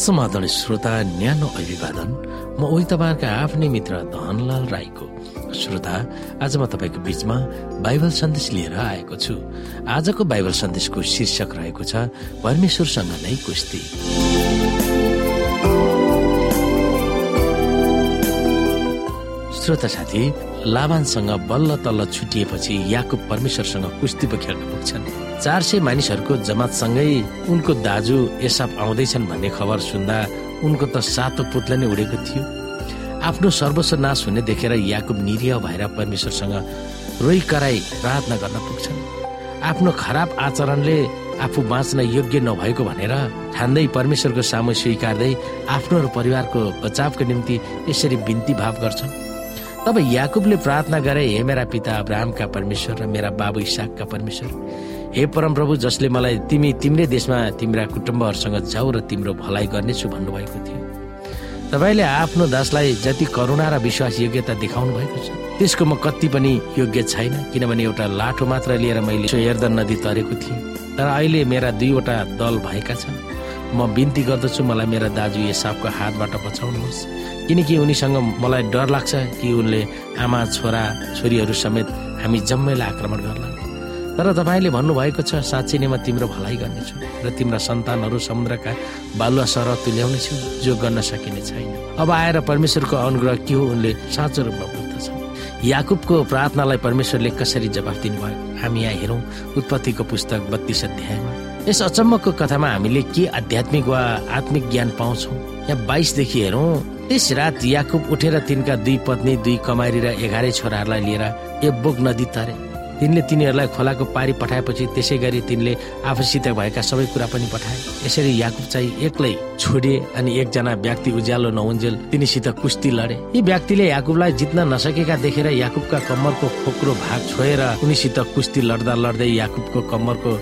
समाधान श्रोता न्यानो अभिवादन। म उही तपाईँहरूका आफ्नै मित्र धनलाल राईको। श्रोता आज म तपाईँको बीचमा बाइबल सन्देश लिएर आएको छु। आजको बाइबल सन्देशको शीर्षक रहेको छ परमेश्वरसँग नै कुस्ती। श्रोता साथी लाभानसँग बल्ल तल्ल छुटिएपछि याकुब परमेश्वरसँग कुस्ती खेल्न पुग्छन्। चार सय मानिसहरूको जमातसँगै उनको दाजु एसाप आउँदैछन् भन्ने खबर सुन्दा उनको त सातो पुत्ला नै उडेको थियो। आफ्नो सर्वस्व नाश हुने देखेर याकुब निरीह भएर परमेश्वरसँग रोइ कराई प्रार्थना गर्न पुग्छन्। आफ्नो खराब आचरणले आफू बाँच्न योग्य नभएको भनेर ठान्दै परमेश्वरको सामु स्वीकार्दै आफ्नो र परिवारको बचावको निम्ति यसरी बिन्ती भाव गर्छन्। तब याकुबले प्रार्थना गरे हे मेरा पिता अब्राहमका परमेश्वर र मेरा बाबु इसाकका परमेश्वर हे परमप्रभु जसले मलाई तिमी तिम्रै देशमा तिम्रा कुटुम्बहरूसँग जाऊ र तिम्रो भलाइ गर्नेछु भन्नुभएको थियो। तपाईँले आफ्नो दासलाई जति करुणा र विश्वास योग्यता देखाउनु भएको छ त्यसको म कति पनि योग्य छैन किनभने एउटा लाठो मात्र लिएर मैले हेर्दन नदी तरेको थिएँ। तर अहिले मेरा दुईवटा दल भएका छन्। म बिन्ती गर्दछु मलाई मेरा दाजु सापको हातबाट बचाउनुहोस्। किनकि उनीसँग मलाई डर लाग्छ कि उनले आमा छोरा छोरीहरू समेत हामी जम्मैलाई आक्रमण गर्ला। तर तपाईँले भन्नुभएको छ साँच्ची नै म तिम्रो भलाइ गर्नेछु र तिम्रा सन्तानहरू समुद्रका बालुवा सर तुल्याउनेछु जो गर्न सकिने छैन। अब आएर परमेश्वरको अनुग्रह के हो उनले साँचो रूपमा बुझ्दछ। याकुबको प्रार्थनालाई परमेश्वरले कसरी जवाफ दिनुभयो? हामी यहाँ हेरौँ उत्पत्तिको पुस्तक बत्तीस अध्यायमा। यस अचम्मको कथामा हामीले के आध्यात्मिक वा आत्मिक ज्ञान पाउँछौँ? यहाँ बाइसदेखि हेरौँ त्यस रात याकुब उठेर तिनका दुई पत्नी दुई कमारी र एघारै छोराहरूलाई लिएर एब्बोक नदी तरे। तिनले तिनीहरूलाई खोलाको पारी पठाएपछि त्यसै गरी तिनले आफूसित भएका सबै कुरा पनि पठाए। यसरी याकुब चाहिँ एक्लै छोडे अनि एकजना व्यक्ति उज्यालो नहुन्जेल तिनीसित कुस्ती लडे। यी व्यक्तिले याकुबलाई जित्न नसकेका देखेर याकुबका कम्मरको खोक्रो भाग छोएर उनीसित कुस्ती लड्दा लड्दै याकुबको कम्मरको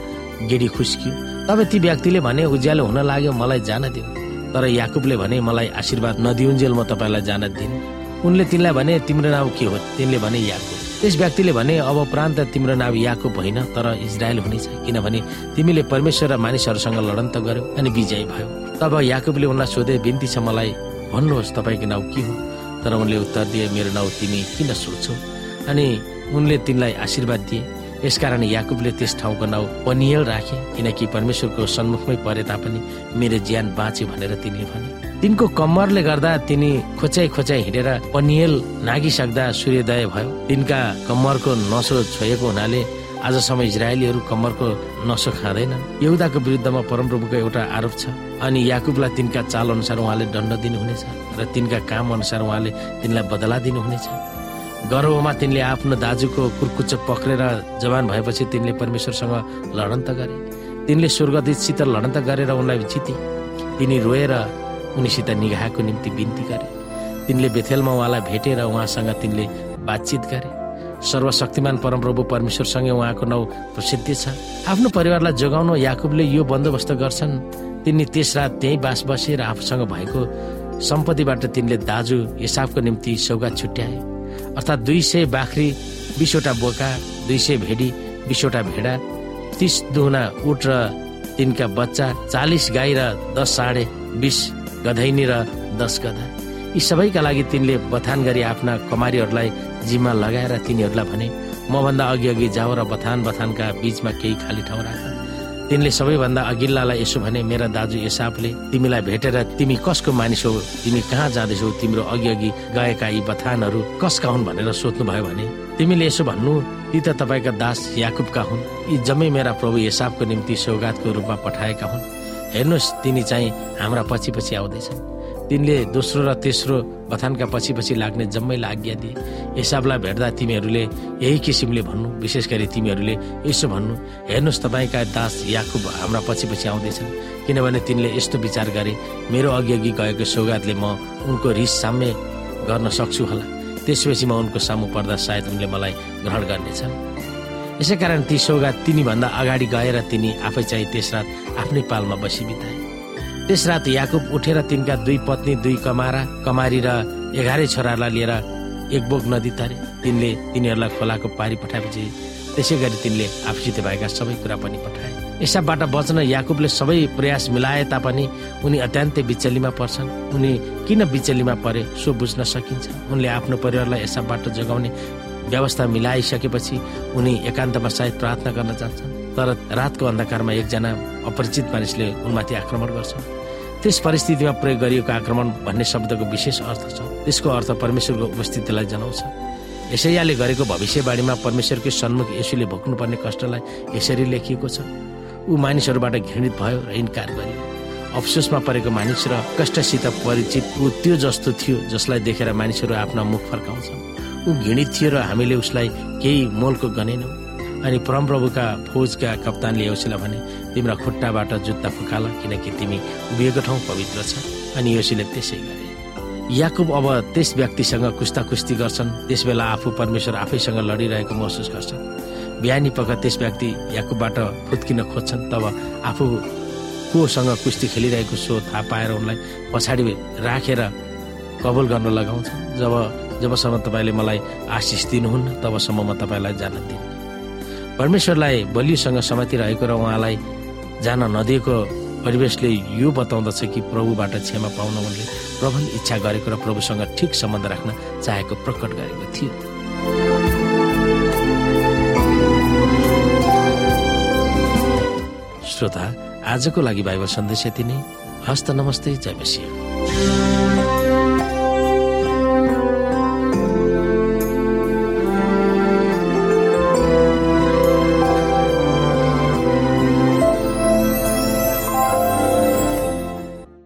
गेडी खुस्कियो। तब ती व्यक्तिले भने उज्यालो हुन लाग्यो मलाई जान दियो तर याकुबले भने मलाई आशीर्वाद नदिउन्जेल म तपाईँलाई जान दिनु उनले तिनलाई भने तिम्रो नाउँ के हो? तिनले भने याकुब। त्यस व्यक्तिले भने अब प्रान्त तिम्रो नाम याकुब होइन तर इजरायल हुनेछ किनभने तिमीले परमेश्वर र मानिसहरूसँग लडन्त गर्यो अनि विजय भयो। तब याकुबले उनलाई सोधे बिन्ती छ मलाई? भन्नुहोस् तपाईँको नाउँ के हो? तर उनले उत्तर दिए मेरो नाउँ तिमी किन सोध्छौ? अनि उनले तिनलाई आशीर्वाद दिए। यसकारण याकुबले त्यस ठाउँको नाउँ पनियल राखे किनकि परमेश्वरको सन्मुखमै परे तापनि मेरो ज्यान बाँच्यो भनेर तिनले भने। तिनको कम्मरले गर्दा तिनी खोच्याइ खोच्याइ हिँडेर पनियल नागिसक्दा सूर्योदय भयो। तिनका कम्मरको नसो छोएको हुनाले आजसम्म इजरायलीहरू कम्मरको नसो खाँदैनन्। यहुदाको विरुद्धमा परमप्रभुको एउटा आरोप छ। अनि याकुबलाई तिनका चाल अनुसार उहाँले दण्ड दिनुहुनेछ र तिनका काम अनुसार उहाँले तिनलाई बदला दिनुहुनेछ। गर्भमा तिनले आफ्नो दाजुको कुर्कुच्चो पक्रेर जवान भएपछि तिनले परमेश्वरसँग लडन्त गरे। तिनले स्वर्गदीतसित लडन्त गरेर उनलाई जिते। तिनी रोएर उनीसित निगाहको निम्ति बिन्ती गरे। तिनले बेथेलमा उहाँलाई भेटेर उहाँसँग तिनले बातचित गरे। सर्वशक्तिमान परमप्रभु परमेश्वरसँगै उहाँको नाउँ प्रसिद्धि छ। आफ्नो परिवारलाई जोगाउन याकुबले यो बन्दोबस्त गर्छन्। तिनी त्यस रात त्यही बास बसेर आफूसँग भएको सम्पत्तिबाट तिनले दाजु हिसाबको निम्ति सौगात छुट्याए। अर्थात् दुई सय बाख्री बिसवटा बोका दुई सय भेडी बिसवटा भेडा तिस दुहुना उठ र तिनका बच्चा चालिस गाई र दस साढे बिस गधैनी र दस गधा। यी सबैका लागि तिनले बथान गरी आफ्ना कमारीहरूलाई जिम्मा लगाएर तिनीहरूलाई भने मभन्दा अघि अघि जाऊ र बथान बथानका बिचमा केही खाली ठाउँ राख। तिनले सबैभन्दा अघिल्लालाई यसो भने मेरा दाजु एसापले तिमीलाई भेटेर तिमी कसको मानिस हो? तिमी कहाँ जाँदैछौ? तिम्रो अघि अघि गएका यी बथानहरू कसका हुन् भनेर सोध्नुभयो भने तिमीले यसो भन्नु ती त तपाईँका दास याकुबका हुन्। यी जम्मै मेरा प्रभु एसापको निम्ति सौगातको रूपमा पठाएका हुन्। हेर्नुहोस् तिनी चाहिँ हाम्रा पछि पछि आउँदैछन्। तिनले दोस्रो र तेस्रो बथानका पछि पछि लाग्ने जम्मैलाई आज्ञा दिए। हिसाबलाई भेट्दा तिमीहरूले यही किसिमले भन्नु विशेष गरी तिमीहरूले यसो भन्नु हेर्नुहोस् तपाईँका दास याकुब हाम्रा पछि पछि आउँदैछन्। किनभने तिनले यस्तो विचार गरे मेरो अघि अघि गएको सौगातले म उनको रिस साम्य गर्न सक्छु होला। त्यसपछि म उनको सामु पर्दा सायद उनले मलाई ग्रहण गर्नेछन्। यसै कारण ती सौगात तिनीभन्दा अगाडि गएर तिनी आफै चाहिँ त्यस रात आफ्नै पालमा बसी बिताए। त्यस रात याकुब उठेर तिनका दुई पत्नी दुई कमारा कमारी र एघारै छोरालाई लिएर एक बोक नदी तरे। तिनले तिनीहरूलाई खोलाको पारी पठाएपछि त्यसै गरी तिनले आफूसित भएका सबै कुरा पनि पठाए। एसाबाट बच्न याकुबले सबै प्रयास मिलाए तापनि उनी अत्यन्तै बिचलीमा पर्छन्। उनी किन बिचलीमा परे सो बुझ्न सकिन्छ। उनले आफ्नो परिवारलाई एसाबाट जोगाउने व्यवस्था मिलाइसकेपछि उनी एकान्तमा सायद प्रार्थना गर्न जान्छन्। तर रातको अन्धकारमा एकजना अपरिचित मानिसले उनमाथि आक्रमण गर्छ। त्यस परिस्थितिमा प्रयोग गरिएको आक्रमण भन्ने शब्दको विशेष अर्थ छ। त्यसको अर्थ परमेश्वरको उपस्थितिलाई जनाउँछ। यसैयाले गरेको भविष्यवाणीमा परमेश्वरकै सन्मुख यसुले भोग्नुपर्ने कष्टलाई यसरी लेखिएको छ। ऊ मानिसहरूबाट घृणित भयो र इन्कार गरियो। अफसोसमा परेको मानिस र कष्टसित परिचित ऊ त्यो जस्तो थियो जसलाई देखेर मानिसहरू आफ्ना मुख फर्काउँछन्। ऊ घृणित थियो र हामीले उसलाई केही मोलको गनेनौँ। अनि परमप्रभुका फौजका कप्तानले यसुलाई भने तिम्रा खुट्टाबाट जुत्ता फुकाल किनकि तिमी उभिएको ठाउँ पवित्र छ। अनि यसुले त्यसै गरे। याकुब अब त्यस व्यक्तिसँग कुस्ता कुस्ती गर्छन्। त्यस बेला आफू परमेश्वर आफैसँग लडिरहेको महसुस गर्छन्। बिहानी पख त्यस व्यक्ति याकुबबाट फुत्किन खोज्छन्। तब आफू कोसँग कुस्ती खेलिरहेको सो थाहा पाएर उनलाई पछाडि राखेर कबुल गर्न लगाउँछन्। जब जबसम्म तपाईँले मलाई आशिष दिनुहुन्न तबसम्म म तपाईँलाई जान दिन्छु परमेश्वरलाई बलियोसँग समातिरहेको र उहाँलाई जान नदिएको परिवेशले यो बताउँदछ कि प्रभुबाट क्षमा पाउन उनले प्रबल इच्छा गरेको र प्रभुसँग ठिक सम्बन्ध राख्न चाहेको प्रकट गरेको थियो। श्रोता आजको लागि बाइबल सन्देश यति नै। हस्त नमस्ते जय मसिंह।